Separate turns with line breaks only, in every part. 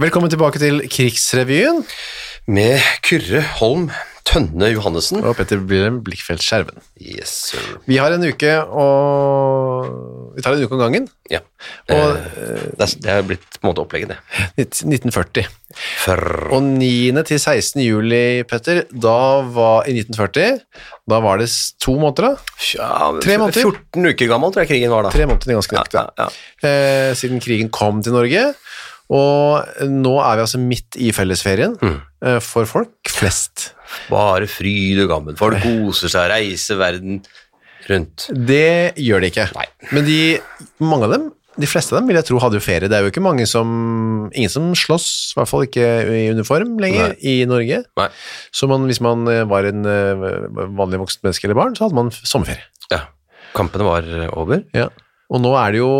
Velkommen tilbake til Krigsrevyen
Med Kyrre Holm Tønne Johannessen.
og Petter Blirem Blikkfeldt Skjerven.
Yes, sir.
Vi har en uke og Vi tar en uke om gangen.
Ja.
Og
eh, det, er, det er blitt på en måte opplegget, det.
1940.
For
Og 9. til 16. juli, Petter, da var i 1940 Da var det to måneder, da.
ja,
Tre måneder.
14 uker gammel tror jeg krigen var da.
Tre måneder ganske nøyaktig.
ja,
ja,
ja.
Eh, siden krigen kom til Norge. Og nå er vi altså midt i fellesferien
Mm.
eh, for folk flest.
Bare fryd og gammen. Folk koser seg, reiser verden rundt.
Det gjør de ikke.
Nei.
Men de, mange av dem, de fleste av dem vil jeg tro hadde jo ferie. Det er jo ikke mange som, ingen som slåss, i hvert fall ikke i uniform lenger i Norge.
Nei.
Så man, hvis man eh, var en eh, vanlig voksen menneske eller barn, så hadde man sommerferie.
Ja. Kampene var eh, over.
Ja. Og nå er det jo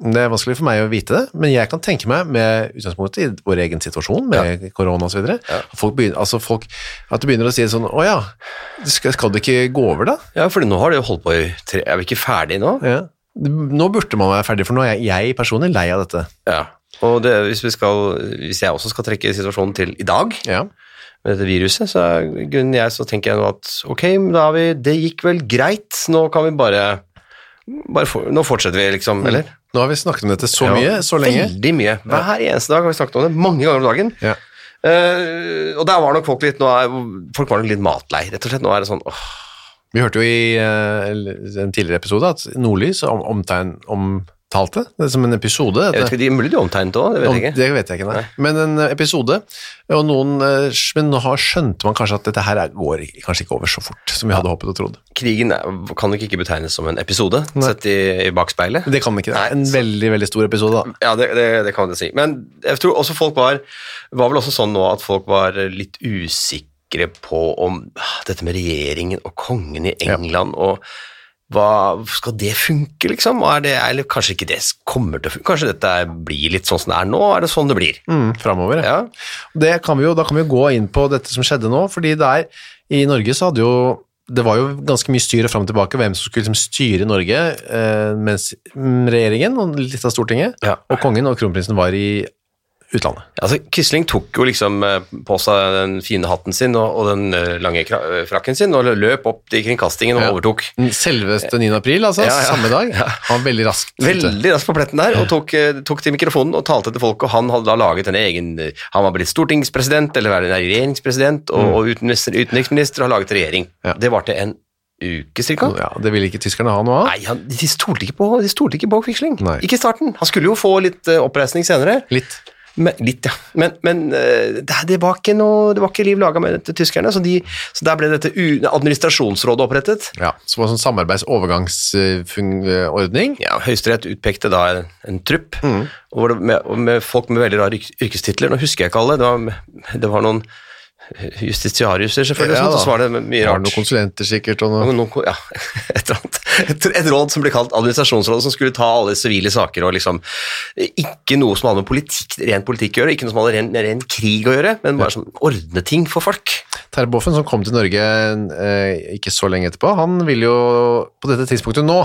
det er vanskelig for meg å vite det, men jeg kan tenke meg med utgangspunkt i vår egen situasjon med korona og så videre,
Ja.
folk begynner, altså folk, at du begynner å si sånn, å ja, skal, skal det ikke gå over da?
Ja, for nå har det jo holdt på i tre Er vi ikke ferdig nå?
Ja. Nå burde man være ferdig, for nå er jeg, jeg personlig lei av dette.
Ja. Og det, hvis, vi skal, hvis jeg også skal trekke situasjonen til i dag,
Ja.
med dette viruset, så grunnen jeg så tenker jeg nå at ok, da har vi, det gikk vel greit, nå kan vi bare for, nå fortsetter vi liksom, eller?
Nå har vi snakket om dette så
Ja,
mye, så lenge.
Veldig mye. Hver eneste dag har vi snakket om det, mange ganger om dagen.
Ja.
Uh, og der var nok folk litt, nå er, folk var nok litt matlei, rett og slett. Nå er det sånn, åh,
Vi hørte jo i uh, en tidligere episode at Nordlys om, omtegn, omtalte det som en episode.
jeg vet ikke, de er mulig de omtegnet også, det vet jeg ikke.
det vet jeg ikke, nei. Men en eh, episode, og noen, eh, men nå skjønte man kanskje at dette her er- går kanskje ikke over så fort som vi hadde håpet og trodd.
Krigen er, kan nok ikke betegnes som en episode, sett i, i bakspeilet.
Det kan ikke. Det er en veldig, veldig stor episode da.
Ja, det, det, det kan man si. Men jeg tror også folk var var vel også sånn nå at folk var litt usikre på om ah, dette med regjeringen og kongen i England og hva, Skal det funke, liksom? Er det, eller kanskje ikke det kommer til å funke? Kanskje dette blir litt sånn som det er nå? Er det sånn det blir?
Mm, fremover, ja.
Ja,
Det kan vi jo, da kan vi jo gå inn på dette som skjedde nå, fordi der i Norge så hadde jo det var jo ganske mye styr fram og tilbake, hvem som skulle liksom styre Norge, eh, mens mm, regjeringen og litt av Stortinget,
Ja.
og kongen og kronprinsen var i utlandet.
altså Quisling tok jo liksom eh, på seg den fine hatten sin og, og den eh, lange eh, frakken sin og løp opp til kringkastingen og
Ja.
overtok.
Selveste 9. april, altså,
Ja, ja.
samme dag. Han var veldig raskt.
Veldig raskt på pletten der, og tok, tok til mikrofonen og talte til folk, og han hadde da laget en egen Han var blitt stortingspresident, eller regjeringspresident, og, og utenriksminister, utenriksminister har laget regjering.
Mm.
Det varte en uke cirka.
Ja, det ville ikke tyskerne ha noe av.
Nei, han, de stolte ikke på, de stolte ikke på Quisling. Ikke i starten. Han skulle jo få litt oppreisning senere.
Litt.
Men, litt, ja. Men, men eh, det, det var ikke noe Det var ikke liv laga med tyskerne, så, de, så der ble dette administrasjonsrådet opprettet.
Ja, så var det sånn samarbeidsovergangsordning.
Ja, Høyesterett utpekte da en, en trupp
Mm.
med, med folk med veldig rare yrkestitler. Nå husker jeg ikke alle. Det var, det var noen justitiariuser, selvfølgelig,
Ja,
og så var det mye
Var
rart.
det noen konsulenter sikkert, og noe.
Noen, ja, et. Et, et råd som ble kalt administrasjonsrådet, som skulle ta alle sivile saker og liksom Ikke noe som hadde med politikk, ren politikk å gjøre, ikke noe som hadde ren, ren krig å gjøre, men bare som ordne ting for folk.
Terboven, som kom til Norge eh, ikke så lenge etterpå, han vil jo på dette tidspunktet nå,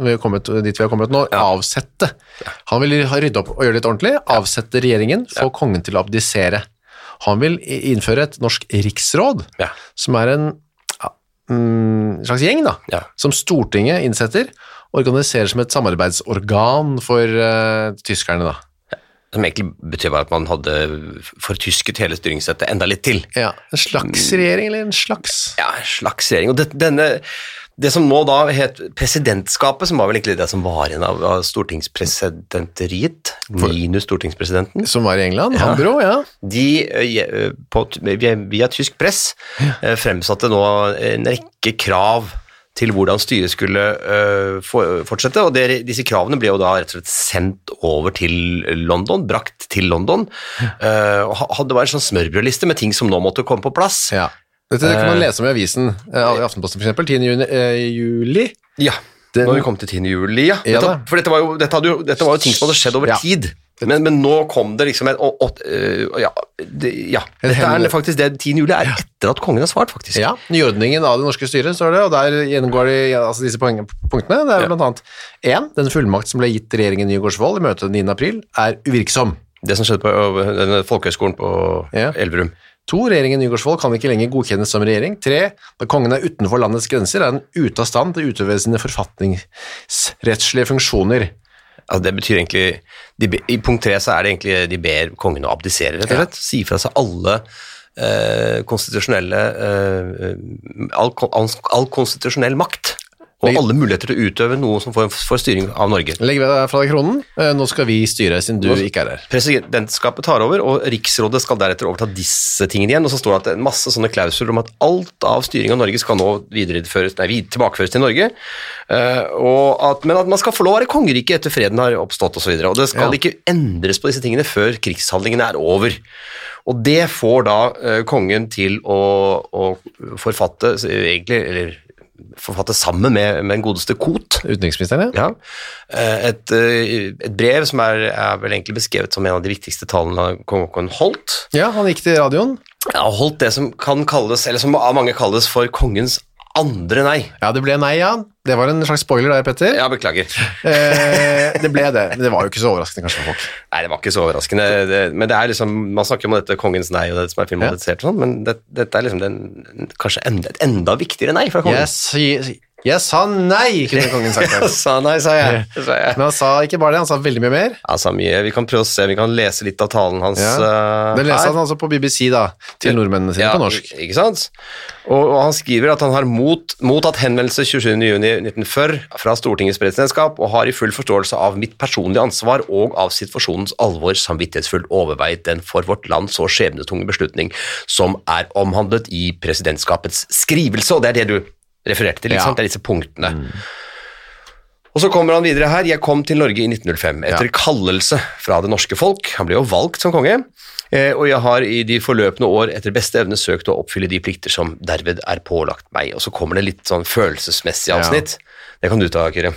vi kommet, dit vi har kommet nå,
Ja.
avsette. Han vil rydde opp og gjøre det litt ordentlig, avsette regjeringen, få kongen til å abdisere. Han vil innføre et norsk riksråd,
Ja.
som er en ja, mm, slags gjeng da,
Ja.
som Stortinget innsetter, organiserer som et samarbeidsorgan for uh, tyskerne da.
Som egentlig betyr bare at man hadde fortysket hele styringssettet enda litt til.
Ja, en slags regjering, eller en slags...
Ja, en slags regjering. Og det, denne, det som nå da het presidentskapet, som var vel egentlig det som var igjen av, av stortingspresidenteriet, minus stortingspresidenten,
Som var i England, Hambro, ja.
de eh, på, via, via tysk press ja. fremsatte nå en rekke krav til hvordan styret skulle uh, for, fortsette, og det, disse kravene ble jo da rett og slett sendt over til London, brakt til London, Uh, og ha- det var en sånn smørbrødliste med ting som nå måtte komme på plass.
Ja. Dette kan man lese om i avisen, eh, i Aftenposten eksempel, 10. Juni, eh, juli.
Ja,
Den-
når vi kom til 10. juli, ja.
Ja
Dette, for dette var, jo, dette, jo, dette var jo ting som hadde skjedd over
Ja.
tid. Men, men nå kom det liksom et og, og, Ja, det, ja. Dette er faktisk det 10. juli er etter at kongen har svart, faktisk.
Ja, nyordningen av det norske styret, står det, og der gjennomgår de altså disse poengene, punktene. Det er
Ja.
blant annet 1. Den fullmakt som ble gitt regjeringen Nygaardsvold i møtet 9. april, er uvirksom.
Det som skjedde på folkehøgskolen på. Elverum.
2. Regjeringen Nygaardsvold kan ikke lenger godkjennes som regjering. Tre, Da kongen er utenfor landets grenser, er den ute av stand til å utøve sine forfatningsrettslige funksjoner.
Altså, det betyr egentlig de, I punkt tre så er det egentlig de ber kongen å abdisere, rett og
Ja.
slett. Si fra seg alle eh, konstitusjonelle eh, all, all, all konstitusjonell makt. Og alle muligheter til å utøve noe som får, får styring av Norge.
Legg ved deg fra deg kronen. Eh, Nå skal vi styre, siden du ikke er her.
Presidentskapet tar over, og Riksrådet skal deretter overta disse tingene igjen. Og så står det at det er masse sånne klausuler om at alt av styring av Norge skal nå videreføres, nei, tilbakeføres til Norge. Eh, at, men at man skal få lov å være kongerike etter freden har oppstått osv. Og, så og det skal
Ja.
ikke endres på disse tingene før krigshandlingene er over. Og det får da eh, kongen til å, å forfatte, egentlig, eller forfatte sammen med, med den godeste Koht.
Utenriksministeren, ja.
Ja. Eh, Et, eh, et brev som er, er vel egentlig beskrevet som en av de viktigste talene kong Haakon holdt.
Ja, han gikk til radioen.
Ja, holdt det som kan kalles, eller som av mange kalles for kongens andre nei.
Ja, det ble nei, ja. Det var en slags spoiler der, Petter.
Ja, beklager.
Eh, det ble det, men det var jo ikke så overraskende kanskje for folk.
Nei, det var ikke så overraskende. Det, men det er liksom, man snakker jo om dette kongens nei og det som er filmatisert og sånn, men det, dette er liksom den, kanskje enda, et enda viktigere nei fra kongen.
Yes, jeg sa nei, kunne kongen sagt.
Jeg sa nei, sa jeg. Sa jeg.
Men han sa ikke bare det, han sa veldig mye mer.
Han sa mye. Vi kan prøve å se, vi kan lese litt av talen hans
Ja.
eh,
Det leser han altså på BBC, da, til nordmennene sine
Ja,
på norsk.
Ikke sant? Og, og han skriver at han har mot, mottatt henvendelse 27.6.1940 fra Stortingets presidentskap og har i full forståelse av mitt personlige ansvar og av situasjonens alvor samvittighetsfullt overveid den for vårt land så skjebnetunge beslutning som er omhandlet i presidentskapets skrivelse, og det er det du refererte til, ikke
Ja.
Det er disse punktene. Og så kommer han videre her. Jeg kom til Norge i 1905 etter kallelse fra det norske folk. Han ble jo valgt som konge. Eh, og jeg har i de forløpende år etter beste evne søkt å oppfylle de plikter som derved er pålagt meg. Og så kommer det litt sånn følelsesmessig avsnitt. Det kan du ta, Kyrre.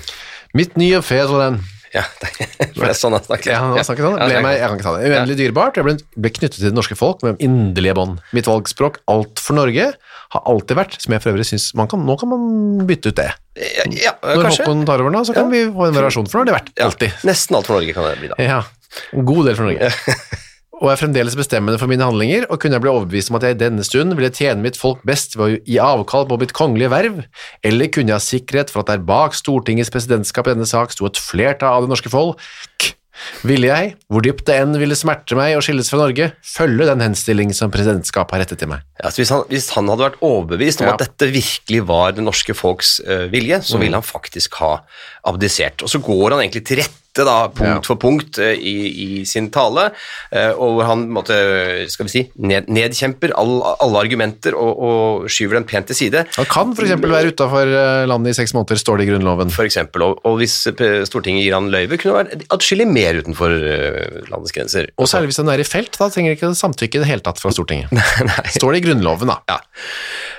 Mitt nye fedreland.
Ja, for det er sånn han snakker.
Ja, han snakker sånn.
Ja,
Ble meg, jeg kan ikke ta det. Uendelig dyrebart. Jeg ble knyttet til det norske folk med inderlige bånd. Mitt valgspråk, alt for Norge, har alltid vært, som jeg for øvrig synes man kan, nå kan man bytte ut det.
Ja, ja,
Når
kanskje.
Håkon tar over nå, så kan vi få en variasjon, for nå har det vært
Ja,
alltid.
nesten alt for Norge kan det bli, da.
Ja, en god del for Norge. Og er fremdeles bestemmende for mine handlinger, og kunne jeg bli overbevist om at jeg i denne stund ville tjene mitt folk best ved å gi avkall på mitt kongelige verv, eller kunne jeg ha sikkerhet for at der bak Stortingets presidentskap i denne sak sto et flertall av det norske folk, ville jeg, hvor dypt det enn ville smerte meg å skilles fra Norge, følge den henstilling som presidentskapet har rettet til meg.
Ja, hvis, han, hvis han hadde vært overbevist om
Ja.
at dette virkelig var det norske folks uh, vilje, så
Mm.
ville han faktisk ha abdisert. Og så går han egentlig til rette da, punkt
Ja.
for punkt eh, i, i sin tale, eh, og hvor han måtte, skal vi si, ned, nedkjemper all, alle argumenter og, og skyver dem pent til side.
Han kan eksempel være utenfor eh, landet i seks måneder, står det i grunnloven.
For eksempel, og, og hvis Stortinget gir han løyve, kunne det vært atskillig mer utenfor landets grenser.
Og særlig hvis han er i felt, da trenger ikke samtykke i det hele tatt fra Stortinget. Står det i grunnloven, da.
Ja.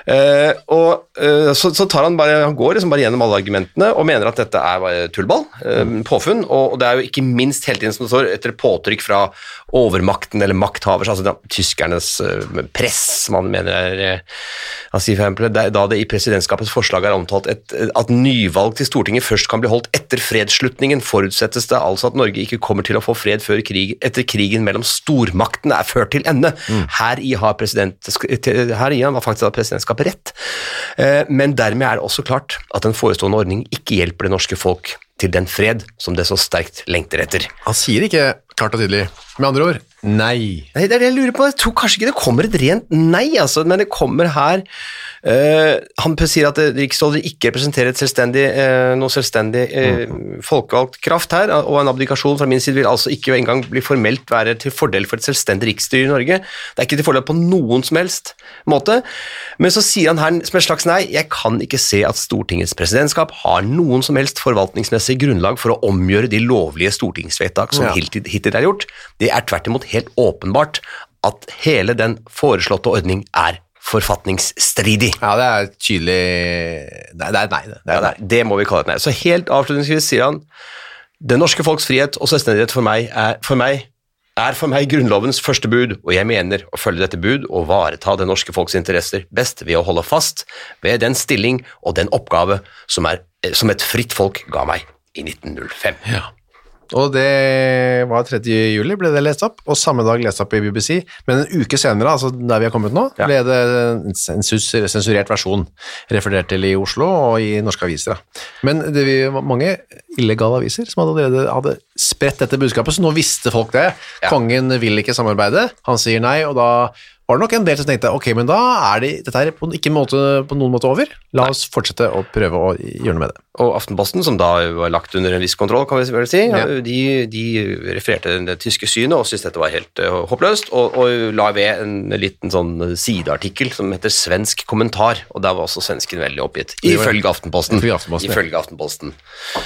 Uh, og uh, så, så tar han bare, han går liksom bare gjennom alle argumentene og mener at dette er bare tullball, eh, påfunn, og, det er jo ikke minst hele tiden som det står etter påtrykk fra overmakten eller makthavers, altså da, tyskernes eh, press, man mener er eh, eksempel, er da det i presidentskapets forslag er omtalt et, at nyvalg til Stortinget først kan bli holdt etter fredsslutningen, forutsettes det altså at Norge ikke kommer til å få fred før krig, etter krigen mellom stormaktene er ført til ende. Her i har, her i har faktisk presidentskapet rett. Men dermed er det også klart at den forestående ordning ikke hjelper det norske folk til den fred som det så sterkt lengter etter.
Han sier ikke klart og tydelig. Med andre ord, Nei.
Nei, det er det jeg lurer på. Jeg tror kanskje ikke det kommer et rent nei, altså, men det kommer her Han sier at eh, riksrådet ikke representerer selvstendig, eh, noe selvstendig eh, folkevalgt kraft her, og en abdikasjon fra min side vil altså ikke engang bli formelt være til fordel for et selvstendig riksstyre i Norge. Det er ikke til fordel på noen som helst måte. Men så sier han her som et slags nei, jeg kan ikke se at Stortingets presidentskap har noen som helst forvaltningsmessig grunnlag for å omgjøre de lovlige stortingsvedtak som
Ja.
hittil hittil er gjort. Det er tvert imot helt åpenbart at hele den foreslåtte ordning er forfatningsstridig.
Ja, det er tydelig Nei, det er nei. Det
Ja,
er nei,
det må vi kalle et nei. Så helt avslutningsvis sier han det norske folks frihet og selvstendighet for meg er for meg er for meg grunnlovens første bud, og jeg mener å følge dette bud og vareta det norske folks interesser best ved å holde fast ved den stilling og den oppgave som, er, som et fritt folk ga meg i 1905.
Ja. Og det var 3. juli ble det lest opp, og samme dag lest opp i BBC, men en uke senere, altså der vi har kommet nå, ble det en sensurert versjon referert til i Oslo og i norske aviser. Da. Men det var mange illegale aviser som allerede hadde spredt dette budskapet, så nå visste folk det. Kongen vil ikke samarbeide, han sier nei, og da var det nok en del som tenkte, ok, men da er det, dette er på, ikke måte, på noen måte over. La oss fortsette å prøve å gjøre noe med det.
Og Aftenposten, som da var lagt under en viss kontroll, kan vi vel si,
Ja.
de, de refererte det tyske synet og syntes dette var helt eh, håpløst, og, og la ved en liten sånn sideartikkel som heter 'Svensk kommentar', og der var også svensken veldig oppgitt, Ifølge Aftenposten.
ifølge Aftenposten.
Ifølge Aftenposten, ja.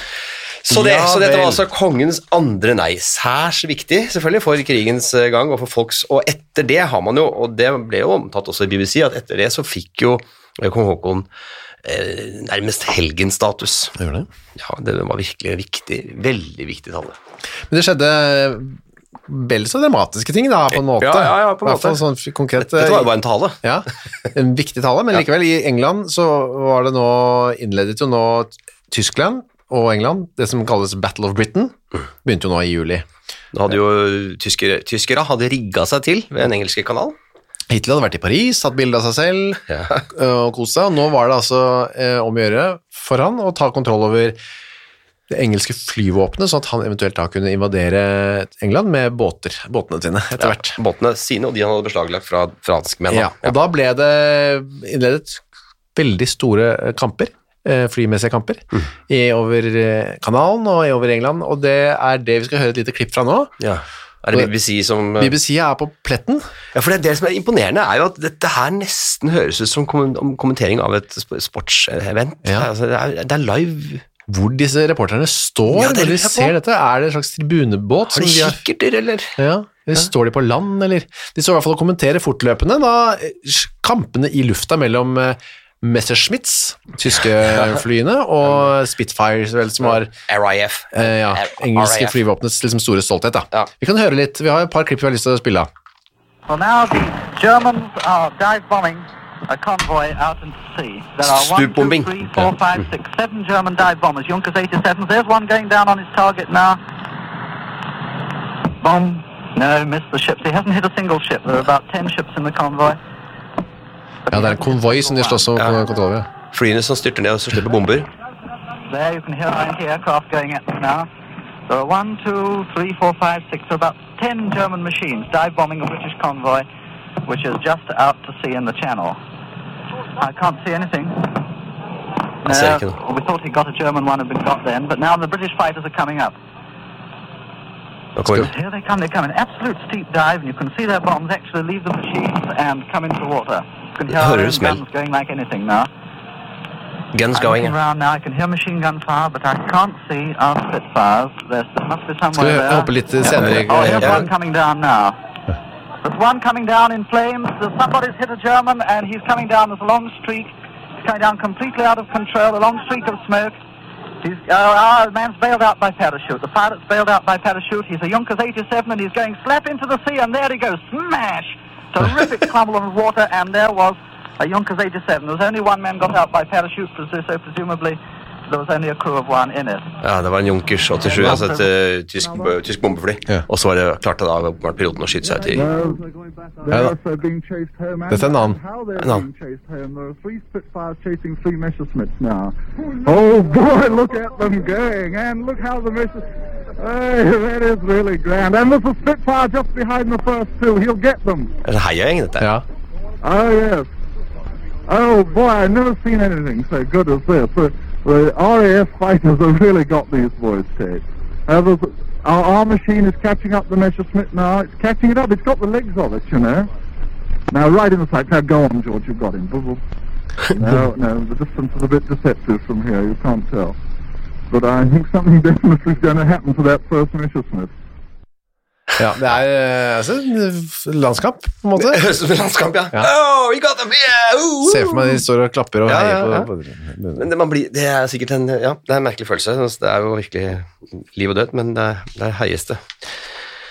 Så, det,
Ja
så dette var altså kongens andre nei. Særs viktig, selvfølgelig, for krigens eh, gang og for folks Og etter det har man jo, og det ble jo omtatt også i BBC, at etter det så fikk jo eh, kong Haakon eh, nærmest helgenstatus.
Gjør det?
Ja, det var virkelig en viktig, veldig viktig tale.
Men det skjedde vel så dramatiske ting da, på en måte.
Ja, ja, ja, på en måte.
sånn konkret.
Dette var jo bare en tale.
Ja, en viktig tale, men likevel, i England så var det nå, innledet jo nå Tyskland og England, det som kalles Battle of Britain, begynte jo nå i juli.
Nå hadde jo tyskere, tyskere hadde rigga seg til ved den engelske kanal.
Hitler hadde vært i Paris, tatt bilde av seg selv
Ja.
øh, og kost seg, og nå var det altså eh, om å gjøre for han å ta kontroll over det engelske flyvåpenet, sånn at han eventuelt da kunne invadere England med båter, båtene sine etter hvert.
Båtene sine, og de han hadde beslaglagt fra franskmenn.
Ja, og da ble det innledet veldig store eh, kamper, eh, flymessige kamper, i, over eh, kanalen og i over England, og det er det vi skal høre et lite klipp fra nå.
Ja. Er det BBC som eh,
BBC er på pletten.
Ja, for det, det som er imponerende, er jo at dette her nesten høres ut som kommentering av et sp- sportsevent.
Ja.
Altså, det, er, det er live.
Hvor disse reporterne står
Ja,
når de ser dette. Er det en slags tribunebåt?
Har de kikkerter, eller?
Ja, eller står de på land, eller De står i hvert fall og kommenterer fortløpende da kampene i lufta mellom Messerschmitts, tyske flyene, og Spitfires, vel, som var
RIF.
eh, ja, engelske
RAF.
flyvåpenets liksom, store stolthet. Da.
Ja.
Vi kan høre litt. Vi har et par klipp vi har lyst til å spille av.
Well, now the Germans are dive bombing a convoy out into sea. There are one, two,
Stupbombing.
three, four, five, six, seven German dive bombers. Junkers 87s. There's one going down on his target now. Bomb. No, missed the ships. He hasn't hit a single ship. There are about ten ships in the convoy.
Ja, det er en konvoi som de slåss om
Ja.
kontroll over.
Flyene som styrter ned og så slipper bomber.
There you can hear 90 aircraft going at them now. There are one, two, three, four, five, six. There are about ten German machines dive bombing a British convoy, which is just out to sea in the channel. I can't see anything.
I see, I
we thought he got a German one had been got then, but now the British fighters are coming up.
Nå kommer
Here they come, they come in absolute steep dive, and you can see their bombs actually leave the machines and come into water. You can hear
Hører
our
du
own
smell?
guns going like anything now.
guns
I'm
going.
looking around now. I can hear machine gun fire, but I can't see our Spitfires. There's, there must be
Skal
somewhere
vi
there.
hoppe litt eh, senere? i-
Oh, here's
Yeah.
one coming down now. There's one coming down in flames. Somebody's hit a German, and he's coming down. There's a long streak. He's coming down completely out of control. A long streak of smoke. He's, uh, the man's bailed out by parachute. The pilot's bailed out by parachute. He's a Junkers 87, and he's going slap into the sea, and there he goes, smash! Terrific crumble of water, and there was a Junkers 87. There was only one man got out by parachute, so presumably there was only a crew of one in it.
Ja, det var en Junkers 87, altså et uh, tysk, tysk bombefly.
Ja.
Og så var det klarte da åpenbart piloten å skyte seg ut i
They're also being chased home. and
That's a nun.
How they're
A nun.
being chased home. There are three Spitfires chasing three Messerschmitts now. Oh boy, look at them going! And look how the Messer Hey, that is really grand. And there's a Spitfire just behind the first two. He'll get them.
Det er en heiagjeng, dette.
Ja.
Oh, yes. Oh, boy, I've never seen anything so good as this. The, RAF fighters have really got these boys taped. Uh, our, our machine is catching up the Messerschmitt now. It's catching it up. It's got the legs of it, you know. Now, right in the sight. Now, go on, George. You've got him. No, no, the distance is a bit deceptive from here. You can't tell. But I think something definitely is going to happen to that first Messerschmitt.
Ja. Det er eh, altså, landskamp, på en måte.
Høres ut som landskamp, ja.
Ja.
Oh, we got them! Yeah! Uh, uh.
Se for meg de står og klapper og
Ja,
heier
ja.
på, på
Men det, man blir, det er sikkert en, ja, det er en merkelig følelse. Altså, Det er jo virkelig liv og død, men det det er høyeste.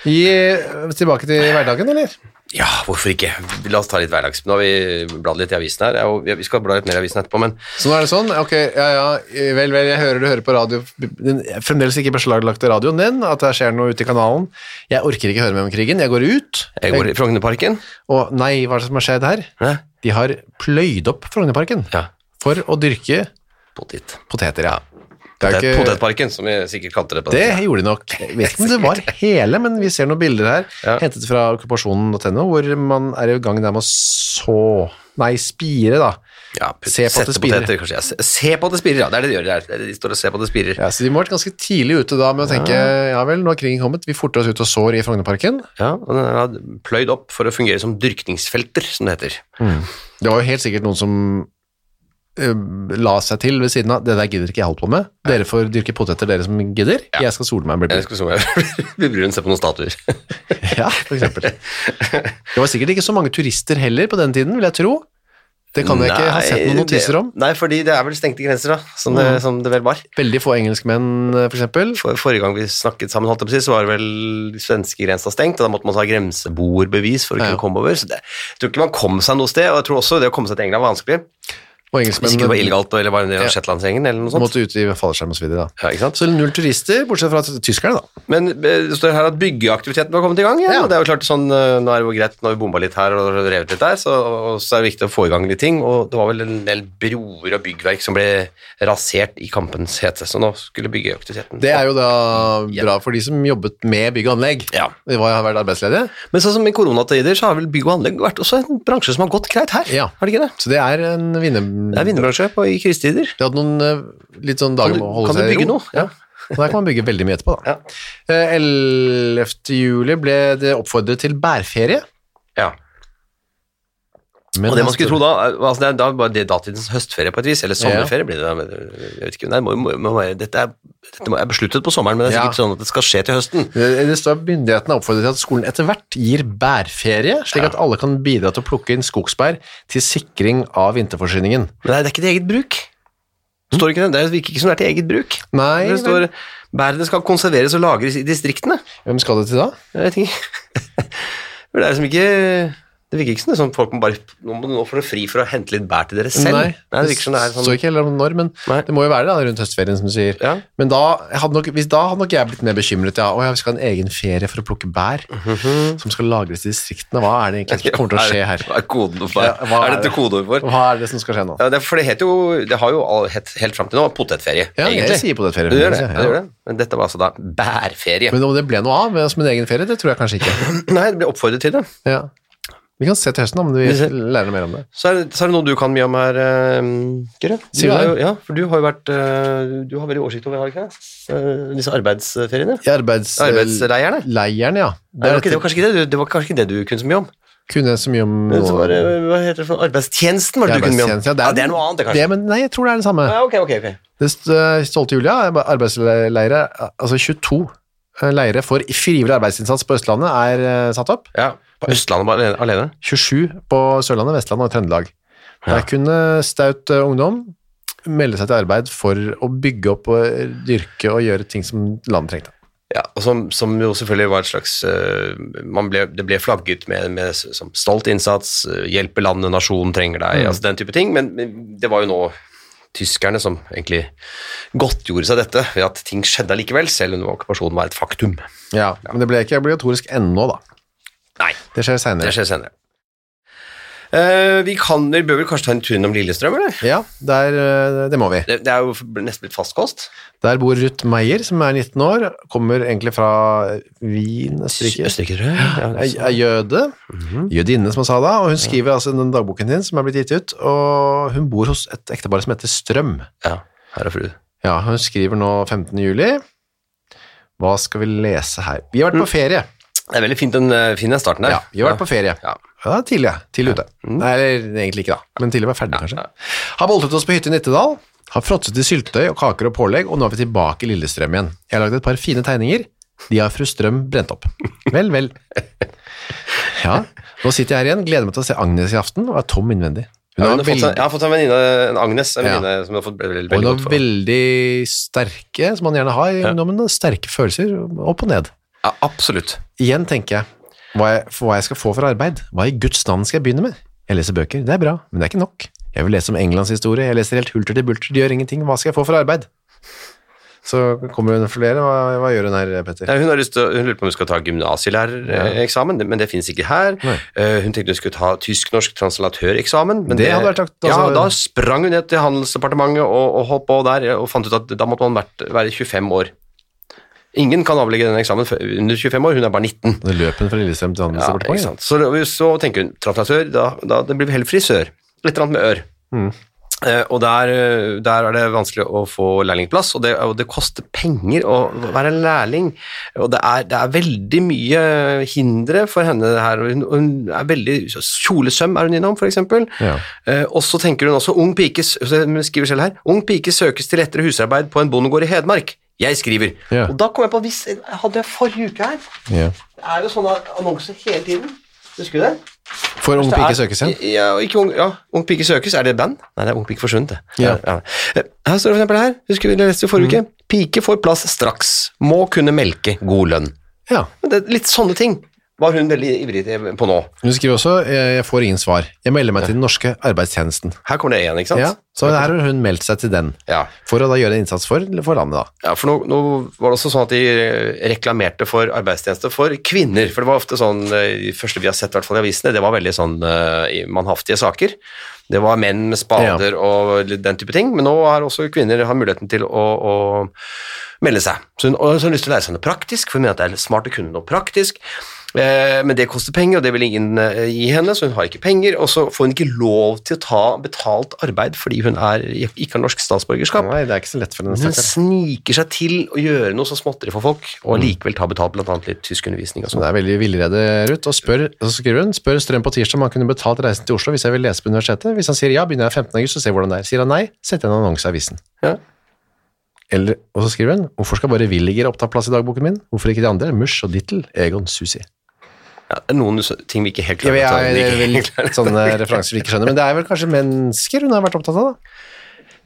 Gi, eh, Tilbake til hverdagen, eller?
Ja, hvorfor ikke? La oss ta litt hverdags. Nå har vi bladd litt i avisen her, og vi skal bla litt mer i avisen etterpå, men
Så nå er det sånn, ok, ja, ja, vel, vel, jeg hører du hører på radio, den fremdeles ikke beslaglagt radioen din, at det skjer noe ute i kanalen. Jeg orker ikke høre mer om krigen, jeg går ut.
jeg går i Frognerparken.
Og nei, hva er det som har skjedd her?
Hæ?
De har pløyd opp Frognerparken
Ja,
for å dyrke
potet.
poteter, ja. Det er ikke...
Potetparken, som vi sikkert kalte det på
Det
den
gjorde de nok. Jeg vet ikke om det var hele, men vi ser noen bilder her,
Ja.
hentet fra okkupasjonen.no, hvor man er i gang der med å så Nei, spire, da.
Ja,
Se på at det spirer.
poteter. Ja, se- på at det spirer, ja. Det er det de gjør. der. Det er De står og ser på at det spirer.
Ja, så de må ha vært ganske tidlig ute da med å tenke ja vel, nå har krigen kommet, vi forter oss ut og sår i Frognerparken.
Ja, og den er pløyd opp for å fungere som dyrkningsfelter, som det heter.
Det var jo helt sikkert noen som la seg til ved siden av det der gidder ikke jeg holde på med. Dere får dyrke poteter, dere som gidder. Jeg skal sole meg og bli
Jeg skal sole meg bli brun, se på noen statuer.
Ja, for eksempel. Det var sikkert ikke så mange turister heller på den tiden, vil jeg tro. Det kan jeg ikke ha sett noen notiser om.
Nei, fordi det er vel stengte grenser, da, som det, som det vel var.
Veldig få engelskmenn, f.eks. for eksempel.
For, forrige gang vi snakket sammen, holdt jeg så var det vel svenskegrensa stengt, og da måtte man ha grenseboerbevis for å
Ja.
kunne komme over. Så det, jeg tror ikke man kom seg noe sted, og jeg tror også det å komme seg til England var vanskelig.
Og
Hvis ikke det var illegalt, eller var en del av
Ja.
Shetlandsgjengen, eller noe sånt.
måtte ut i fallskjerm. Da.
Ja, ikke sant?
Så null turister, bortsett fra tyskerne, da.
Men eh, det står her at byggeaktiviteten var kommet i gang igjen,
Ja.
og det er jo klart sånn, eh, nå er det jo greit, nå har vi bomba litt her og revet litt der, så, og så er det viktig å få i gang litt ting, og det var vel en del broer og byggverk som ble rasert i kampens hete, så nå skulle byggeaktiviteten
Det er jo da bra for de som jobbet med bygg og anlegg.
Ja.
De var, har vært arbeidsledige.
Men sånn som i koronatider, så har vel bygg og anlegg vært også en bransje som har gått greit her,
Ja.
har det ikke det?
Så det er en vinner...
Det er vinnerbransje på, i krisetider.
De hadde noen eh, litt sånn dager med å holde
kan du bygge noe? Ja.
Og der kan man bygge veldig mye etterpå, da.
Ja.
Eh, 11. juli ble det oppfordret til bærferie.
Ja.
Men
Og det man
altså-
skulle tro da, altså det er da bare det datidens høstferie på et vis, eller sommerferie blir det da, jeg vet ikke, nei, må, må, må, dette, er, dette er besluttet på sommeren, men det er
Ja.
sikkert sånn at det skal skje til høsten.
Det det står myndighetene er oppfordret til at skolen etter hvert gir bærferie, slik at alle kan bidra til å plukke inn skogsbær til sikring av vinterforsyningen.
Men nei, det er ikke til eget bruk. Står ikke det? Det virker ikke som det er til eget bruk.
Nei,
det står bærene skal konserveres og lagres i distriktene.
hvem skal det til da?
Jeg vet ikke. Det er liksom ikke Det virker ikke som sånn folk må bare Nå får dere fri for å hente litt bær til dere selv.
Nei,
det virker som det er
står
sånn
ikke heller om når, men
Nei.
det må jo være det da, rundt høstferien, som du sier.
Ja.
Men da hadde, nok, hvis, da hadde nok jeg blitt mer bekymret, ja. Å ja, vi skal ha en egen ferie for å plukke bær, som skal lagres i distriktene. Hva er det egentlig som kommer til å skje her?
Hva er koden for?
Ja, hva
er
er
dette
det?
kodeord for?
Hva er det som skal skje nå?
Ja, det, for det heter jo Det har jo all, helt fram til nå potetferie,
Ja, jeg sier potetferie,
Du gjør det,
ja.
det. Men dette var altså da bærferie.
Men om det ble noe av med- som en egen ferie, det tror jeg kanskje ikke.
Nei, det ble oppfordret til det.
Ja. Vi kan se til høsten om vi lærer mer om det.
Så er, det- så er det noe du kan mye om her, uh, Gørre. Du er
det?
jo- Ja, for du har jo vært eh, Du har veldig oversikt over, har ikke det? Eh, disse arbeidsferiene?
Ja, arbeids...
Arbeidsleierne?
Leiren, ja.
Det var, ikke, det, var kanskje ikke det, du, det var kanskje ikke det du kunne så mye om?
kunne så mye om
Men var hva heter det for Arbeidstjenesten var det du kunne mye om?
Arbeidstjeneste,
Ja, det er noe annet, det
Det,
kanskje.
men nei, jeg tror det er det samme.
Ja, ok, ok, ok.
Det stolte Julia, arbeidsleire, altså 22 leire for frivillig arbeidsinnsats på Østlandet er eh, satt opp.
Ja, på Østlandet alene- alene?
27 på Sørlandet, Vestlandet og Trøndelag.
Ja.
Der kunne staut eh, ungdom melde seg til arbeid for å bygge opp og dyrke og gjøre ting som landet trengte.
Ja, og som, som jo selvfølgelig var et slags eh, man ble, Det ble flagget med, med som stolt innsats, hjelpe landet, nasjonen trenger deg, altså den type ting, men, men det var jo nå tyskerne som egentlig godtgjorde seg dette ved at ting skjedde likevel, selv om okkupasjonen var et faktum.
Ja, Men det ble ikke obligatorisk ennå, da.
Nei,
Det skjer
senere.
det
skjer senere. Eh, vi, kan, vi bør vel kanskje ta en tur innom Lillestrøm, eller?
Ja, der, eh, det må vi.
Det, det er jo nesten blitt fastkost.
Der bor Ruth Meyer, som er 19 år, kommer egentlig fra Wien, Østerrike.
Østerrike, tror jeg. Ja,
Er, er jøde, jødinne som hun sa da, og hun skriver altså den dagboken sin som er blitt gitt ut, og hun bor hos et ektepar som heter Strøm.
ja, her er fru.
Ja, hun skriver nå 15. juli. Hva skal vi lese her? Vi har vært på ferie.
Det er veldig fint den, eh, fin den starten der.
Ja, vi har vært på ferie.
Ja.
Ja, tidlig, ja. Tidlig ute. Nei, eller egentlig ikke da, men tidlig var ferdig kanskje. Har boltet oss på hytte i Nittedal, har fråtset i syltetøy og kaker og pålegg, og nå er vi tilbake i Lillestrøm igjen. Jeg har lagd et par fine tegninger. De har fru Strøm brent opp. Vel, vel. Ja, nå sitter jeg her igjen, gleder meg til å se Agnes i aften, og er tom innvendig. Hun
Ja, hun har fått,
veldig,
jeg har fått en venninne, en Agnes, en
Ja.
venninne som har fått veldig, veldig godt for.
hun har veldig sterke, som man gjerne har i ungdommen, sterke følelser opp og ned.
Ja, absolutt.
Igjen tenker jeg, hva jeg, hva jeg skal få for arbeid, hva i Guds navn skal jeg begynne med? Jeg leser bøker, det er bra, men det er ikke nok. Jeg vil lese om Englands historie, jeg leser helt hulter til bulter, det gjør ingenting, hva skal jeg få for arbeid? Så kommer hun flere, hva, hva gjør hun her, Petter?
Ja, hun, har lyst til, hun lurer på om hun skal ta gymnasielærereksamen, ja. men det finnes ikke her.
Nei.
Eh, hun tenkte hun skulle ta tysk-norsk translatøreksamen. Men
Det hadde vært
Ja,
altså-
da sprang hun ned til Handelsdepartementet og, og holdt på der, og fant ut at da måtte man vært, være 25 år. Ingen kan avlegge den eksamen under 25 år, hun er bare 19.
Det løp hun fra Lillestrøm til
Ja,
Handelsdepartementet.
sant. Så, så tenker hun translatør, da, da det blir vi heller frisør. Litt annet med ør.
Mm.
Uh, og der, eh, der er det vanskelig å få lærlingplass, og det, og det koster penger å være lærling. Og det er, det er veldig mye hindre for henne her. Hun, hun er veldig Kjolesøm er hun innom, eksempel.
Ja.
Uh, og så tenker hun også ung pike, hun skriver selv her, ung pike søkes til lettere husarbeid på en bondegård i Hedmark. Jeg skriver.
Ja.
Og da kom jeg på, hvis, hadde jeg forrige uke her,
Ja.
det er jo sånne annonser hele tiden. Husker du det?
For ung pike søkes igjen?
Ja, ikke ung, ja, ung pike søkes. Er det et band? Nei, det er Ung pike forsvunnet. det.
Ja.
Ja. Her står det for eksempel her, husker vi det leste i forrige
Mm.
uke. Pike får plass straks. Må kunne melke god lønn.
Ja.
Det er litt sånne ting var hun veldig ivrig på nå.
Hun skriver også, jeg jeg får ingen svar. Jeg melder meg til den norske arbeidstjenesten.
Her kommer det igjen, ikke sant?
Ja, så her har hun meldt seg til den.
Ja.
For å da gjøre en innsats for, for landet da.
Ja, for nå, nå var det også sånn at de reklamerte for arbeidstjeneste for kvinner, for det var ofte sånn, eh, de første vi har sett i hvert fall i avisene, det var veldig sånn eh, mannhaftige saker. Det var menn med spader og den type ting, men nå har også kvinner har muligheten til å, å melde seg. Så hun, og så har hun lyst til å lære seg noe praktisk, for hun mener at det er smart å kunne noe praktisk, eh, men det koster penger, og det vil ingen eh, gi henne, så hun har ikke penger, og så får hun ikke lov til å ta betalt arbeid fordi hun er, ikke har norsk statsborgerskap.
Nei, det er ikke så lett for henne.
Hun sniker seg til å gjøre noe så småtteri for folk, og likevel ta betalt annet litt tyskundervisning og
Så
sånn.
det er veldig villrede, Ruth. Og, spør, så skriver hun spør Strøm på tirsdag om han kunne betalt reisen til Oslo hvis jeg vil lese på universitetet. Hvis han sier ja, begynner jeg 15. august og ser hvordan det er. Sier han nei, setter jeg en annonse i avisen.
Ja.
Eller, og så skriver hun hvorfor skal bare Williger oppta plass i dagboken min? Hvorfor ikke de andre? Mush og Dittel, Egon, Susi.
Ja, det er noen ting vi ikke helt
Jeg,
klarer
jeg,
vi
jeg,
ikke klarer.
sånne referanser vi ikke skjønner, men det er vel kanskje mennesker hun har vært opptatt av, da?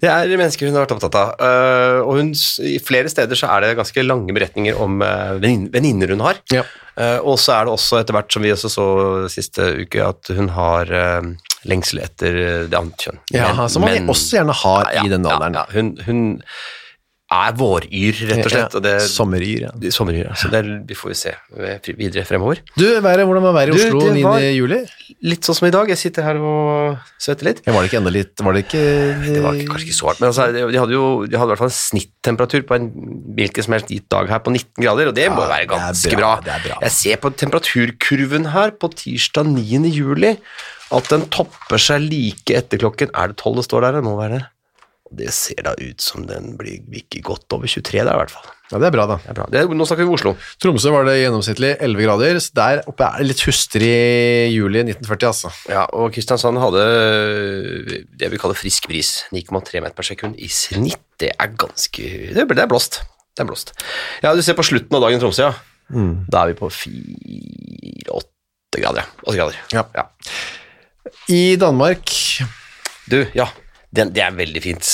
Det er mennesker hun har vært opptatt av, øh, og hun, i flere steder så er det ganske lange beretninger om øh, venninner hun har.
Ja.
Eh, og så er det også etter hvert, som vi også så siste uke, at hun har lengsel etter det andre kjønn.
Ja,
Men-
som man
men-
også gjerne har
Ja,
i den
ja,
alderen.
Ja, hun, hun er våryr, rett og slett. Og det,
Sommeryr, ja.
sommeryr, ja. Så det vi får vi se eh, videre fremover.
Du, været, hvordan var været i Oslo 9. juli?
Litt sånn som i dag. Jeg sitter her og svetter litt.
Var det ikke enda litt Var det ikke
Det var ikke- kanskje ikke så hardt, men altså, de hadde jo de hadde i hvert fall en snittemperatur på en hvilken som helst gitt dag her på 19 grader, og det må
Ja,
være
det er
ganske
bra,
bra.
det bra.
Jeg ser på temperaturkurven her på tirsdag 9. juli at den topper seg like etter klokken Er det 12 det står der? Det må være det? Det ser da ut som den blir ikke godt over 23 der, i hvert fall.
Ja, det er bra, da.
Det er bra. Det er, nå snakker vi om Oslo.
Tromsø var det gjennomsnittlig 11 grader, så der oppe er det litt hustrig juli 1940, altså.
Ja, og Kristiansand hadde det vi kaller frisk bris, 9,3 meter per sekund i snitt. Det er ganske Det er, blåst. Det er blåst. Ja, du ser på slutten av dagen i Tromsø, ja. Da er vi på 4-8 grader, ja. 8 grader.
Ja.
ja.
I Danmark
Du, ja. Den, det er veldig fint.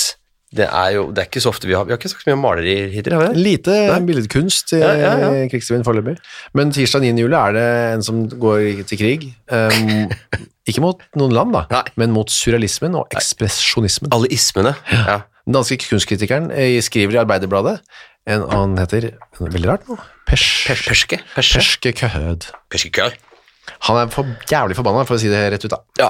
Det er jo Det er ikke så ofte vi har Vi har ikke sagt så mye om maleri hittil, har vi det?
Lite billedkunst i
Ja, ja, ja.
krigsrevyen foreløpig. Men tirsdag 9. juli er det en som går til krig. Um, ikke mot noen land, da,
Nei.
men mot surrealismen og ekspresjonismen.
Alle ismene. Ja.
Den danske kunstkritikeren eh, skriver i Arbeiderbladet en, Han heter Veldig rart nå. Pers,
Perske. Perske.
Perske Køhød.
Perskekør.
Han er for jævlig forbanna, for å si det rett ut, da.
Ja.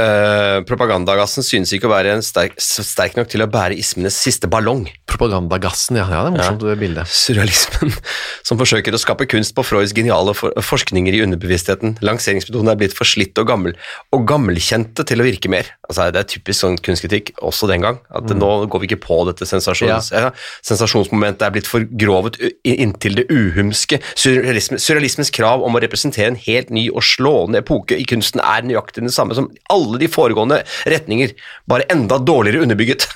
Eh, propagandagassen synes ikke å være en sterk, sterk nok til å bære ismenes siste ballong.
Propagandagassen, ja. ja det er morsomt bilde.
Surrealismen, som forsøker å skape kunst på Freuds geniale for forskninger i underbevisstheten. Lanseringsmetoden er blitt for slitt og gammel, og gammelkjente til å virke mer. Altså, det er typisk sånn kunstkritikk, også den gang, at nå går vi ikke på dette sensasjons, ja. sensasjonsmomentet er blitt forgrovet inntil det uhumske. Surrealisme, surrealismens krav om å representere en helt ny og slående epoke i kunsten er nøyaktig den samme som alle de foregående retninger, bare enda dårligere underbygget.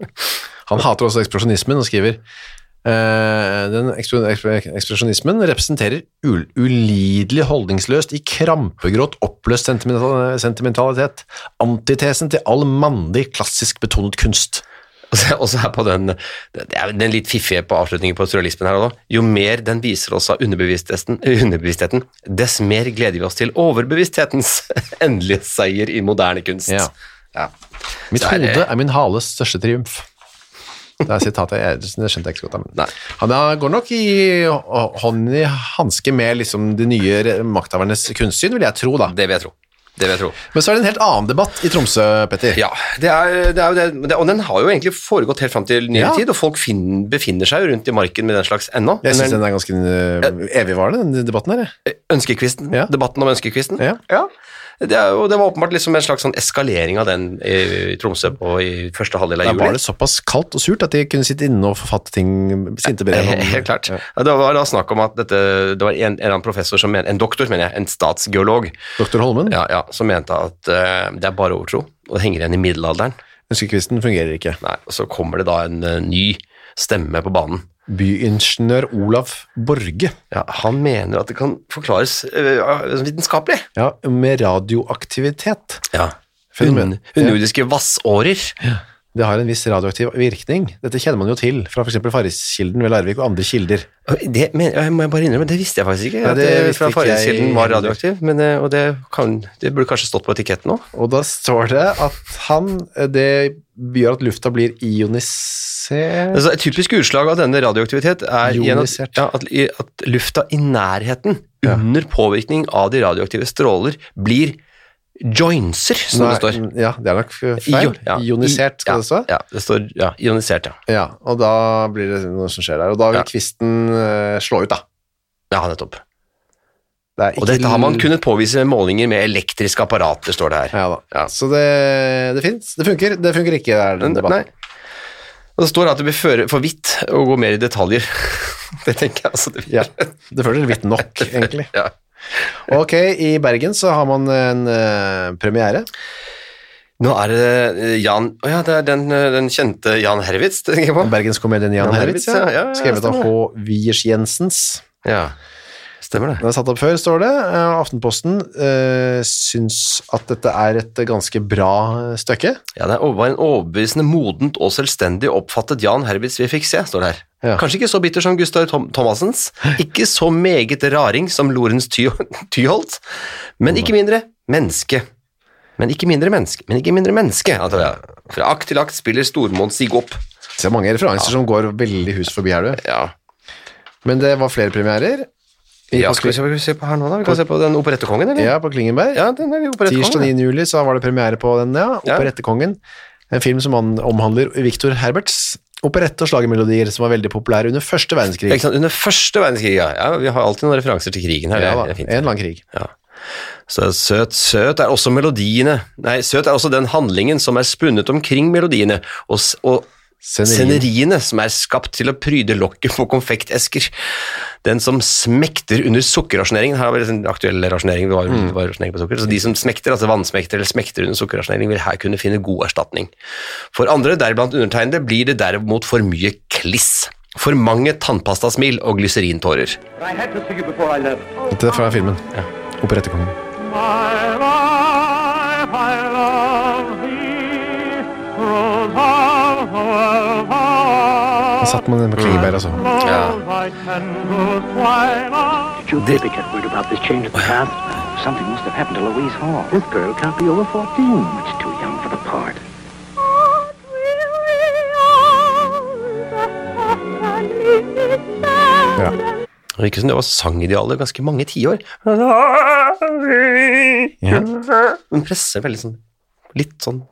Han hater også ekspresjonismen og skriver eh, den ekspre- ekspre- ekspresjonismen representerer ul ulidelig holdningsløst i krampegrått oppløst sentimental sentimentalitet. Antitesen til all mannlig, klassisk betonet kunst.
Og så- er på den, det er den litt fiffige på avslutningen på surrealismen her òg. Jo mer den viser oss av underbevisstheten, underbevisstheten, dess mer gleder vi oss til overbevissthetens endelige seier i moderne kunst.
Ja.
Ja.
Mitt
er
hode er min hales største triumf. Det er sitatet, jeg, det skjønte jeg ikke så godt. men-. Han går nok i hånd i hanske med liksom, de nye makthavernes kunstsyn, vil jeg tro. da.
Det vil jeg tro. Det vil jeg tro.
Men så er det en helt annen debatt i Tromsø, Petter.
Ja, det er, det er jo det, og den har jo egentlig foregått helt fram til nyere
Ja.
tid, og folk fin, befinner seg jo rundt i marken med den slags ennå.
Jeg syns den er ganske uh, evigvarende, den debatten her.
Ønskekvisten,
Ja.
debatten om ønskekvisten.
Ja.
Det, og det var åpenbart liksom en slags sånn eskalering av den i, Tromsø på, i første halvdel av
Da
juli.
var det såpass kaldt og surt at de kunne sitte inne og forfatte ting, sinte brev
Helt klart.
Ja.
Ja, Det var da snakk om at dette, det var en, en eller annen professor, som men, en doktor, mener jeg, en statsgeolog,
Doktor Holmen,
ja, ja, som mente at uh, det er bare overtro, og det henger igjen i middelalderen.
ønskekvisten fungerer ikke.
Nei, og så kommer det da en uh, ny stemme på banen.
Byingeniør Olav Borge,
Ja, han mener at det kan forklares eh, vitenskapelig.
ja, med radioaktivitet.
Ja.
Fenomen.
Un, underjordiske vassårer.
Det har en viss radioaktiv virkning. Dette kjenner man jo til fra f.eks. Farriskilden ved Larvik og andre kilder.
Det men, jeg må bare innrømme, det visste jeg faktisk ikke.
Nei,
at
det
det,
visste
fra Farriskilden var radioaktiv, men, eh, og det, kan, det burde kanskje stått på etiketten òg.
Og da står det at han Det gjør at lufta blir ionisert
Altså, et typisk utslag av denne radioaktivitet er at, ja, at, at lufta i nærheten, under påvirkning av de radioaktive stråler, blir joinser, som det står.
Ja, det er nok feil.
Io- ja,
Ionisert, skal
ja,
det stå.
Ja, det står ja, ionisert, ja.
Ja, og da blir det noe som skjer der. Og da vil kvisten uh, slå ut, da.
Ja, nettopp.
Det er
Og dette har man kunnet påvise målinger med elektriske apparater, står det her.
Ja da. Så det, det fins. Det funker. Det funker ikke, er den debatten.
nei. Og det står at det blir føre for vidt å gå mer i detaljer. det tenker jeg altså. Det blir.
Ja, det føles vidt nok, egentlig.
Ja.
Ok, i Bergen så har man en uh, premiere.
Nå er det eh, Jan Å ja, det er den, eh, den kjente Jan Herwitz.
Bergenskomedien Jan
Jan
Herwitz, ja.
ja, ja,
skrevet av H. Wiers Jensens.
Ja, stemmer det.
Den er satt opp før, står det. Eh, Aftenposten uh, syns at dette er et ganske bra eh, stykke.
Ja, Det var en overbevisende, modent og selvstendig oppfattet Jan Herbitz vi fikk se, står det her.
Ja.
Kanskje ikke så bitter som Gustav Tom Thomassens, ikke så meget raring som Lorentz Ty Tyholt, men ikke mindre menneske. Men ikke mindre menneske, men ikke mindre menneske. Ja. Fra akt til akt spiller Stormoen sig opp.
Ser er mange referanser som går veldig hus forbi her, du.
Ja,
Men det var flere premierer.
Ja skal, vi, skal vi se på her nå, da? Vi kan se på den Operettekongen, eller?
Ja, på Klingenberg.
Ja, den er
Tirsdag 9. juli så var det premiere på den, ja. Operettekongen. En film som han omhandler Victor Herberts operette- og slagermelodier som var veldig populære under første verdenskrig.
Ikke sant? Under første verdenskrig, ja. ja. Vi har alltid noen referanser til krigen her.
Ja, da, en lang krig.
Ja. Så søt, søt er også melodiene. Nei, søt er også den handlingen som er spunnet omkring melodiene, og, og. Sceneriene som er skapt til å pryde lokket på konfektesker. Den som smekter under sukkerrasjoneringen, her har vi en aktuell rasjonering, det var,
Mm.
var rasjonering på sukker, så de som smekter, altså vannsmekter eller smekter under sukkerrasjonering, vil her kunne finne god erstatning. For andre, deriblant undertegnede, blir det derimot for mye kliss. For mange tannpastasmil og glyserintårer.
Dette er fra filmen. Operettekongen.
Get man about this change altså. Ja. path? Something must have happened to Louise Hall. This girl can't be over 14. Much too young for the part.
Ja.
Det virker som det var sangidealet ganske mange tiår. Hun presser veldig sånn Litt sånn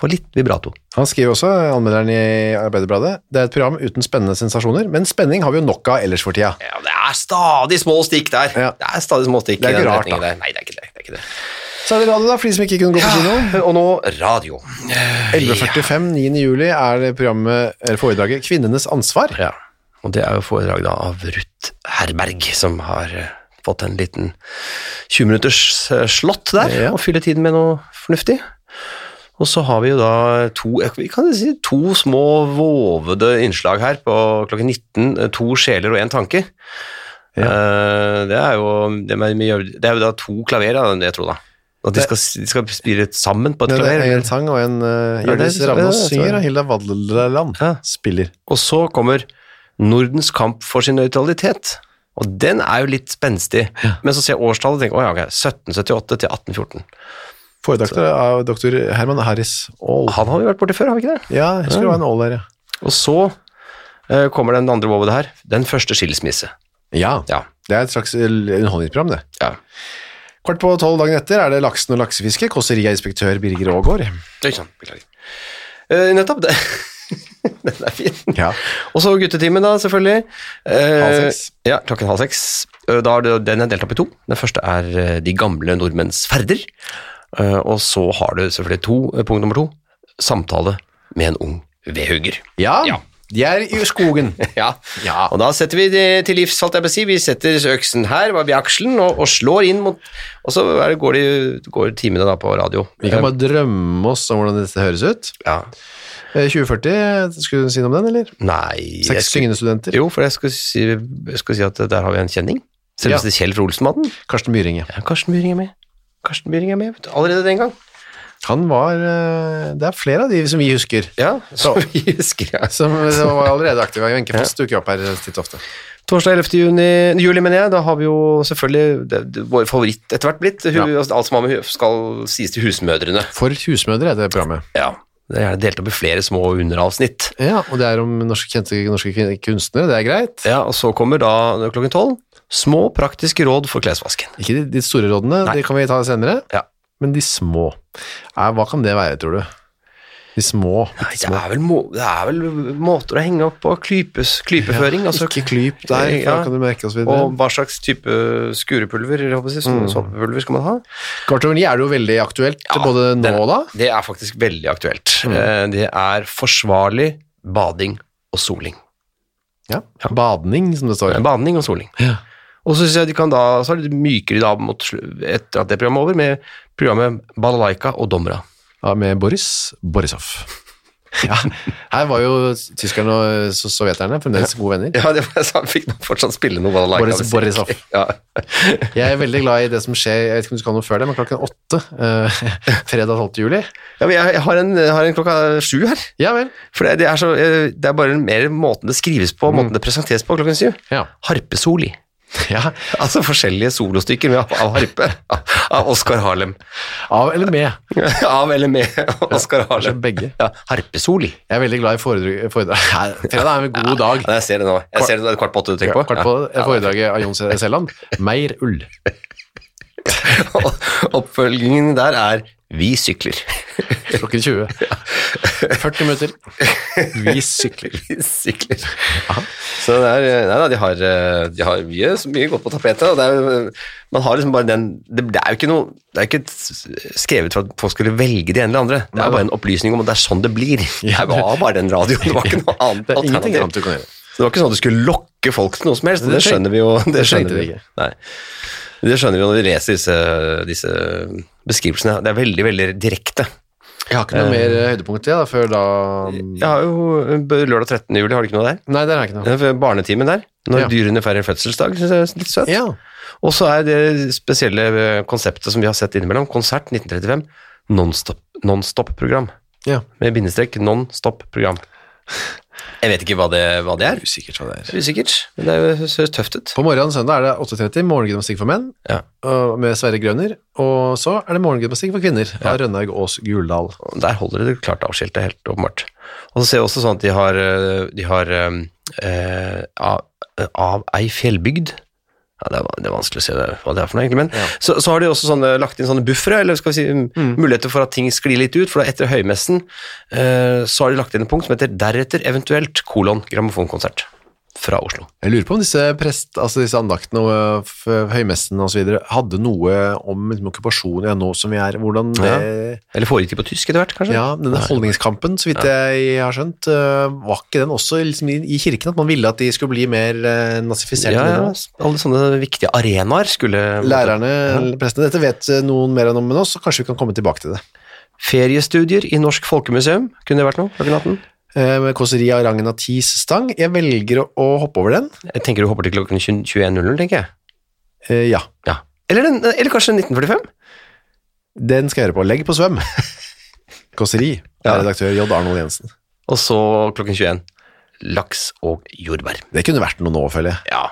Får litt vibrato.
Han skriver også, anmelderen i Arbeiderbladet, det er et program uten spennende sensasjoner, men spenning har vi jo nok av ellers for tida.
Ja, det er stadig små stikk der.
Ja.
Det er stadig små stikk
Det er ikke rart, da.
der. Nei, det er ikke det. det, er ikke det.
Så er det radio da, for de som ikke kunne gå på kino.
Og nå radio.
11.45, 9. juli er det programmet, eller foredraget Kvinnenes ansvar.
Ja, og det er jo foredrag da av Ruth Herberg, som har eh, fått en liten 20 minutters slott der,
Ja.
og fyller tiden med noe fornuftig. Og så har vi jo da to, kan si, to små vovede innslag her på klokken 19, eh, to sjeler og en tanke. Eh, Det er jo det, med, det er jo da to klaver, da, jeg tror da. At de skal, de skal spille sammen på et
Det er
klaver.
en sang og en uh,
Ja,
Jonis Ravnås synger, og Hilda Waddeland
Ja.
spiller.
Og så kommer Nordens kamp for sin nøytralitet. Og den er jo litt spenstig. Men så ser jeg årstallet og tenker å ja, ok, 1778 til 1814.
Foredrag av dr. Herman Harris Aall.
Han har vi vært borti før, har vi ikke det?
Ja, jeg husker det var en Aall der, ja.
Og så uh, kommer den andre våvede her. Den første skilsmisse.
Ja,
Ja.
det er et slags underholdningsprogram, det.
ja.
Kvart på tolv dagen etter er det Laksen og laksefiske, Kåseriainspektør inspektør Birger Aagaard.
Beklager. Uh, nettopp. Det. den er fin.
Ja.
Og så guttetimen, da, selvfølgelig. Eh,
Halv seks.
Ja, klokken halv seks. Da er det, den er delt opp i to. Den første er de gamle nordmenns ferder. Eh, og så har du selvfølgelig to, eh, punkt nummer to, samtale med en ung vedhugger.
Ja,
Ja.
de er i skogen.
Ja.
Ja.
og da setter vi det til livs, holdt jeg på å si. Vi setter øksen her ved akselen og, og slår inn mot Og så det, går, de, går timene da på radio.
Vi kan bare drømme oss om hvordan dette høres ut.
Ja.
Eh, 2040, skulle du si noe om den, eller?
Nei
Seks syngende studenter.
Jo, for jeg skulle si, jeg skulle si at der har vi en kjenning. Selveste Kjell fra Olsenmannen.
Karsten Myhringe.
Ja, Karsten Byring er med. Karsten Byring er med, vet du. Allerede den gang.
Han var eh, Det er flere av de som vi husker.
Ja, som
Så.
vi husker ja.
Som, som var allerede aktive. Wenche Foss dukker opp her titt ofte.
Torsdag 11. Juni, juli, mener jeg, da har vi jo selvfølgelig det, det, vår favoritt etter hvert blitt. Hu, altså, Alt som har med skal sies til husmødrene.
For husmødre er det programmet.
Ja. Det er delt opp i flere små underavsnitt.
Ja, og det er om norske, kjente norske kunstnere, det er greit.
Ja, og så kommer da klokken tolv små praktiske råd for klesvasken.
Ikke de, de store rådene,
Nei.
de kan vi ta senere,
Ja.
men de små. Eh, hva kan det være, tror du? De små,
Nei, det er, må, det er vel måter å henge opp på klypes, klypeføring. altså,
Ikke klyp der,
Ja.
da kan du merke oss videre.
Og hva slags type skurepulver si, såpepulver skal man ha?
Ni er det jo veldig aktuelt,
Ja,
både nå
det-
og da.
Det er faktisk veldig aktuelt. Mm. Det er forsvarlig bading og soling.
Ja. Badning, som det står.
Badning og soling.
Ja.
Og så synes jeg de kan da, så er det myker de da mot, etter at det programmet er over, med programmet Balalaika og Domra.
Ja, med Boris Borisov. Ja, her var jo tyskerne og so- sovjeterne fremdeles gode venner.
Ja, det var, så fikk nok fortsatt spille noe Balalaika.
Boris. Borisov.
Ja.
Jeg er veldig glad i det som skjer, jeg vet ikke om du skal ha noe før det, men klokken åtte, eh, fredag 12. juli.
ja, men jeg, jeg, har en, jeg har en klokka sju her.
Ja vel.
For det, det, er så, eh, det er bare mer måten det skrives på, måten det presenteres på klokken syv.
Ja.
Harpesoli.
ja.
Altså forskjellige solostykker med, av harpe av Oskar Harlem.
Av eller med.
Av eller med Oskar Harlem.
begge.
Ja, harpesoli.
Jeg er veldig glad i foredrag. foredrag. Fredag er en god dag.
Ja, jeg ser det nå. Jeg ser det, er kvart på åtte du tenker på.
Kvart på foredraget av Jon Selland. Meir ull.
Oppfølgingen der er Vi sykler.
Klokken 20. 40 minutter. Vi sykler.
Vi sykler. Så det er, nei da, de har, eh, de har mye, så mye godt på tapetet. Og det er, man har liksom bare den det, det er jo ikke noe Det er ikke skrevet for at folk skulle velge det ene eller andre. Det er bare en opplysning om at det er sånn det blir.
Ja,
Det var bare den radioen, det var ikke noe annet
er
alternativ.
annet du kan gjøre.
Så det var ikke sånn at du skulle lokke folk til noe som helst,
Det
skjønner vi jo. Det skjønner vi. Nei. Det skjønner vi når vi leser disse, disse beskrivelsene. Det er veldig, veldig direkte.
Jeg har ikke noe mer eh, høydepunkt til da, før da
Jeg har jo eh, lørdag 13. juli, har du ikke noe der?
Nei, det jeg ikke noe.
Barnetimen der, når
Ja.
dyrene feirer fødselsdag, synes jeg er litt søtt.
Ja.
Og så er det spesielle eh, konseptet som vi har sett innimellom, konsert 1935, non-stop non
ja.
med bindestrek, non-stop-program. Jeg vet ikke hva det, hva det er.
Usikkert hva det er.
Er Usikkert, men det er jo- høres tøft ut.
På morgenen søndag er det 8.30 morgengymnastikk for menn
Ja.
med Sverre Grønner, og så er det morgengymnastikk for kvinner av Rønnaug Aas Guldal.
Der holder det klart avskilt, det er helt åpenbart. Og så ser jeg også sånn at de har, eh, de har eh, eh, av, av ei fjellbygd. Ja, det, er, det er vanskelig å se det, hva det er for noe, egentlig. Men så, så har de også sånne, lagt inn sånne buffere, eller skal vi si muligheter for at ting sklir litt ut. For da etter høymessen uh, så har de lagt inn et punkt som heter 'deretter eventuelt kolon grammofonkonsert' fra Oslo.
Jeg lurer på om disse, prest, altså disse andaktene og høymessen og så videre hadde noe om liksom, okkupasjonen ja, nå som vi er, hvordan det...
Ja. Eller foregikk de på tysk etter hvert, kanskje?
Ja, denne holdningskampen, så vidt jeg har skjønt, øh, var ikke den også liksom, i, kirken, at man ville at de skulle bli mer uh, nazifisert?
Ja, ja, alle sånne viktige arenaer skulle
Lærerne, ja. prestene, dette vet noen mer om enn oss, så kanskje vi kan komme tilbake til det.
Feriestudier i Norsk Folkemuseum, kunne det vært noe klokken 18?
Eh, med kåseri av rangen av tis-stang, jeg velger å, hoppe over den.
Jeg tenker du hopper til klokken 21.00, tenker jeg.
Eh, ja,
Ja. Eller, den, eller kanskje 1945?
den skal jeg høre på. Legg på svøm. Kåseri,
Ja.
av redaktør J. Arnold Jensen.
Og så klokken 21. Laks og jordbær.
Det kunne vært noe nå, føler jeg.
Ja.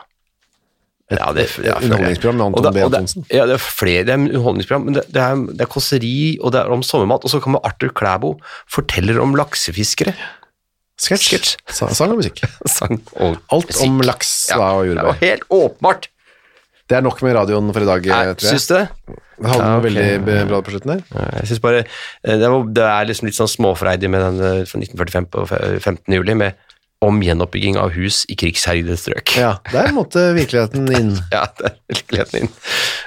Ja, det,
Et
ja, et
underholdningsprogram med Anton B. Antonsen.
Ja, det er flere det er underholdningsprogram, men det, det, er, det er kåseri, og det er om sommermat, og så kommer Arthur Klæbo, forteller om laksefiskere.
Sketsj.
Sketsj.
Sa- Sang og musikk.
Sang og
Alt
musikk.
om laks
Ja,
da, og jordbær.
Ja, helt åpenbart.
Det er nok med radioen for i dag,
Nei,
tror jeg.
Syns du det?
Det hadde
Ja, okay.
veldig bra på slutten der.
Ja, Jeg synes bare eh, det, var, det er liksom litt sånn småfreidig med den eh, fra 1945 på 15. juli med om gjenoppbygging av hus i krigsherjede strøk.
Ja, der måtte virkeligheten inn.
Ja, det er virkeligheten inn.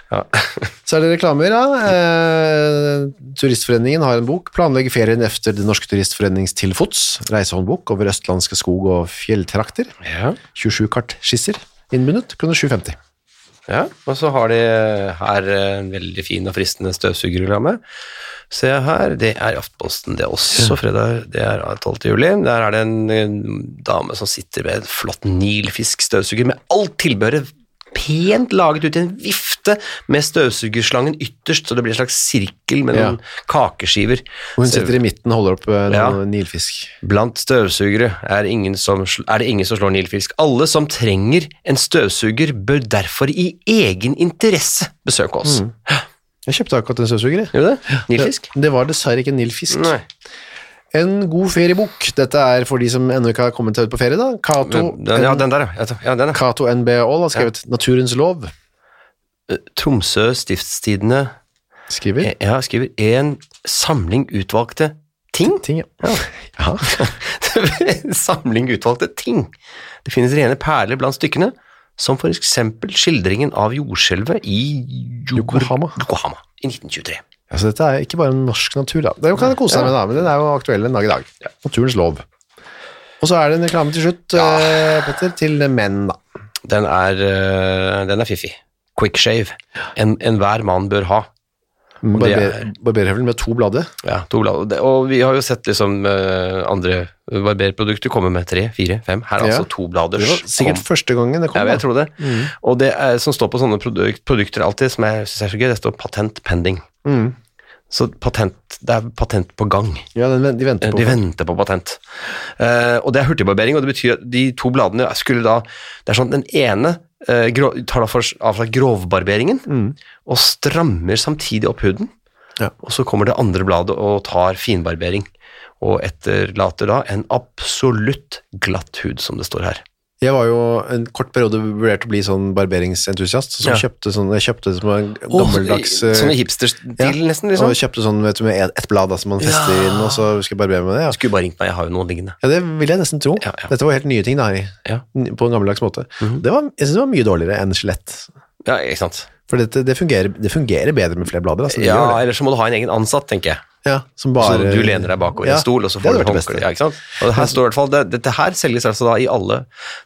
Ja.
Så er det reklamer, da. Eh, turistforeningen har en bok. Planlegge ferien efter Det Norske Turistforenings til fots. Reisehåndbok over østlandske skog- og fjelltrakter.
Ja.
27 kartskisser innbundet. Kroner 750.
ja, og så har de her en veldig fin og fristende støvsugerreklame. Se her, det er Aftenposten, det er også fredag, det er 12. juli. Der er det en, en dame som sitter med en flott nilfiskstøvsuger med alt tilbehøret pent laget ut i en vifte med støvsugerslangen ytterst, så det blir en slags sirkel med
Ja.
noen kakeskiver.
Og hun sitter i midten og holder opp noen
Ja.
nilfisk.
Blant støvsugere er, ingen som, er det ingen som slår nilfisk. Alle som trenger en støvsuger, bør derfor i egen interesse besøke oss.
Jeg kjøpte akkurat en støvsuger.
du det? Nilfisk?
Det var dessverre ikke en nilfisk.
Nei.
En god feriebok. Dette er for de som ennå ikke har kommet seg ut på ferie, da. Cato,
ja, den der, ja. ja. Den, ja.
Cato NB Aall har skrevet Naturens lov.
Tromsø Stiftstidende
Skriver.
ja, skriver en samling utvalgte ting.
Ting, ja. ja.
en samling utvalgte ting. Det finnes rene perler blant stykkene, som for eksempel skildringen av jordskjelvet i
Yokohama.
Yokohama i 1923.
Altså, dette er ikke bare norsk natur, da. Det kan du kose deg med, da, men den er jo aktuell en dag i dag. Naturens lov. Og så er det en reklame til slutt, eh, Petter, til menn, da.
Den er, øh, den er fiffig. Quick shave. En, enhver mann bør ha. Og det
Barber,
er-
barberhøvel med to blader.
Ja, to blad. Det- Og vi har jo sett liksom øh, andre barberprodukter komme med tre, fire, fem. Her er
Ja.
altså to bladers.
Det var sikkert
kom.
første gangen det kom.
Ja,
da.
jeg tror det. Og det er, som står på sånne produk- produkter alltid, som jeg synes er så gøy, det står patent pending.
Mm.
Så patent, det er patent på gang.
Ja, de venter på
De venter på patent. Uh, og det er hurtigbarbering, og det betyr at de to bladene skulle da Det er sånn at den ene uh, grov, tar da for, av seg grovbarberingen og strammer samtidig opp huden.
Ja.
Og så kommer det andre bladet og tar finbarbering. Og etterlater da en absolutt glatt hud, som det står her.
Jeg var jo en kort periode vurdert å bli sånn barberingsentusiast, som
Ja.
kjøpte sånn, jeg kjøpte som en gammeldags
oh,
eh,
Sånn i hipsterstil,
ja.
nesten, liksom.
Og kjøpte sånn, vet du, med ett blad da, som man fester
Ja.
inn, og så skal jeg barbere med det. Ja.
Skulle bare ringt meg, jeg har jo noe liggende.
ja, det vil jeg nesten tro.
Ja, ja.
Dette var helt nye ting da, i-
Ja.
på en gammeldags måte.
Mhm.
det var, jeg synes det var mye dårligere enn skjelett.
Ja, ikke sant.
For dette, det, fungerer, det fungerer bedre med flere blader. Altså,
Ja, eller så må du ha en egen ansatt, tenker jeg.
ja, som
Så du lener deg bakover i
Ja,
en stol, og så får du håndkle. Ja, ikke sant? Og her står i hvert fall, det, dette her selges altså da i alle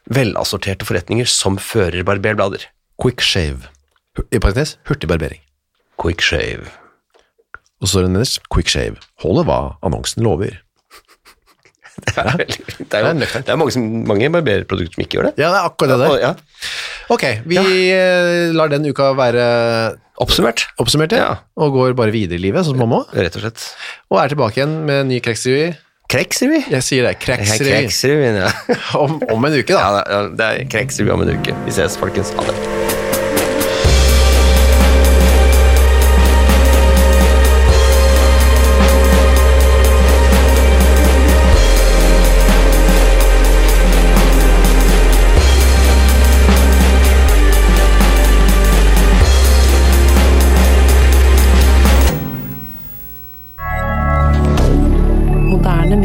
velassorterte forretninger som fører barberblader.
Quick shave. I parentes, hurtig barbering.
Quick shave.
Og så står det nederst, quick shave. Holder hva annonsen lover.
Det er, veldig det er, jo, det er mange, som, mange barberprodukter som ikke gjør det.
Ja, det er akkurat det der.
Ja.
Ok, vi ja. lar den uka være
Oppsummert,
oppsummert, ja. Og går bare videre i livet, sånn som mamma,
rett og slett.
og er tilbake igjen med en ny Kreksrevy.
Kreksrevy.
Jeg sier det, Kreksrevy,
Kreksrevyen, ja.
om, om en uke da.
ja. det er- Det er Kreksrevy om en uke. Vi ses, folkens. Ha det.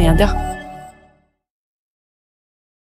Media.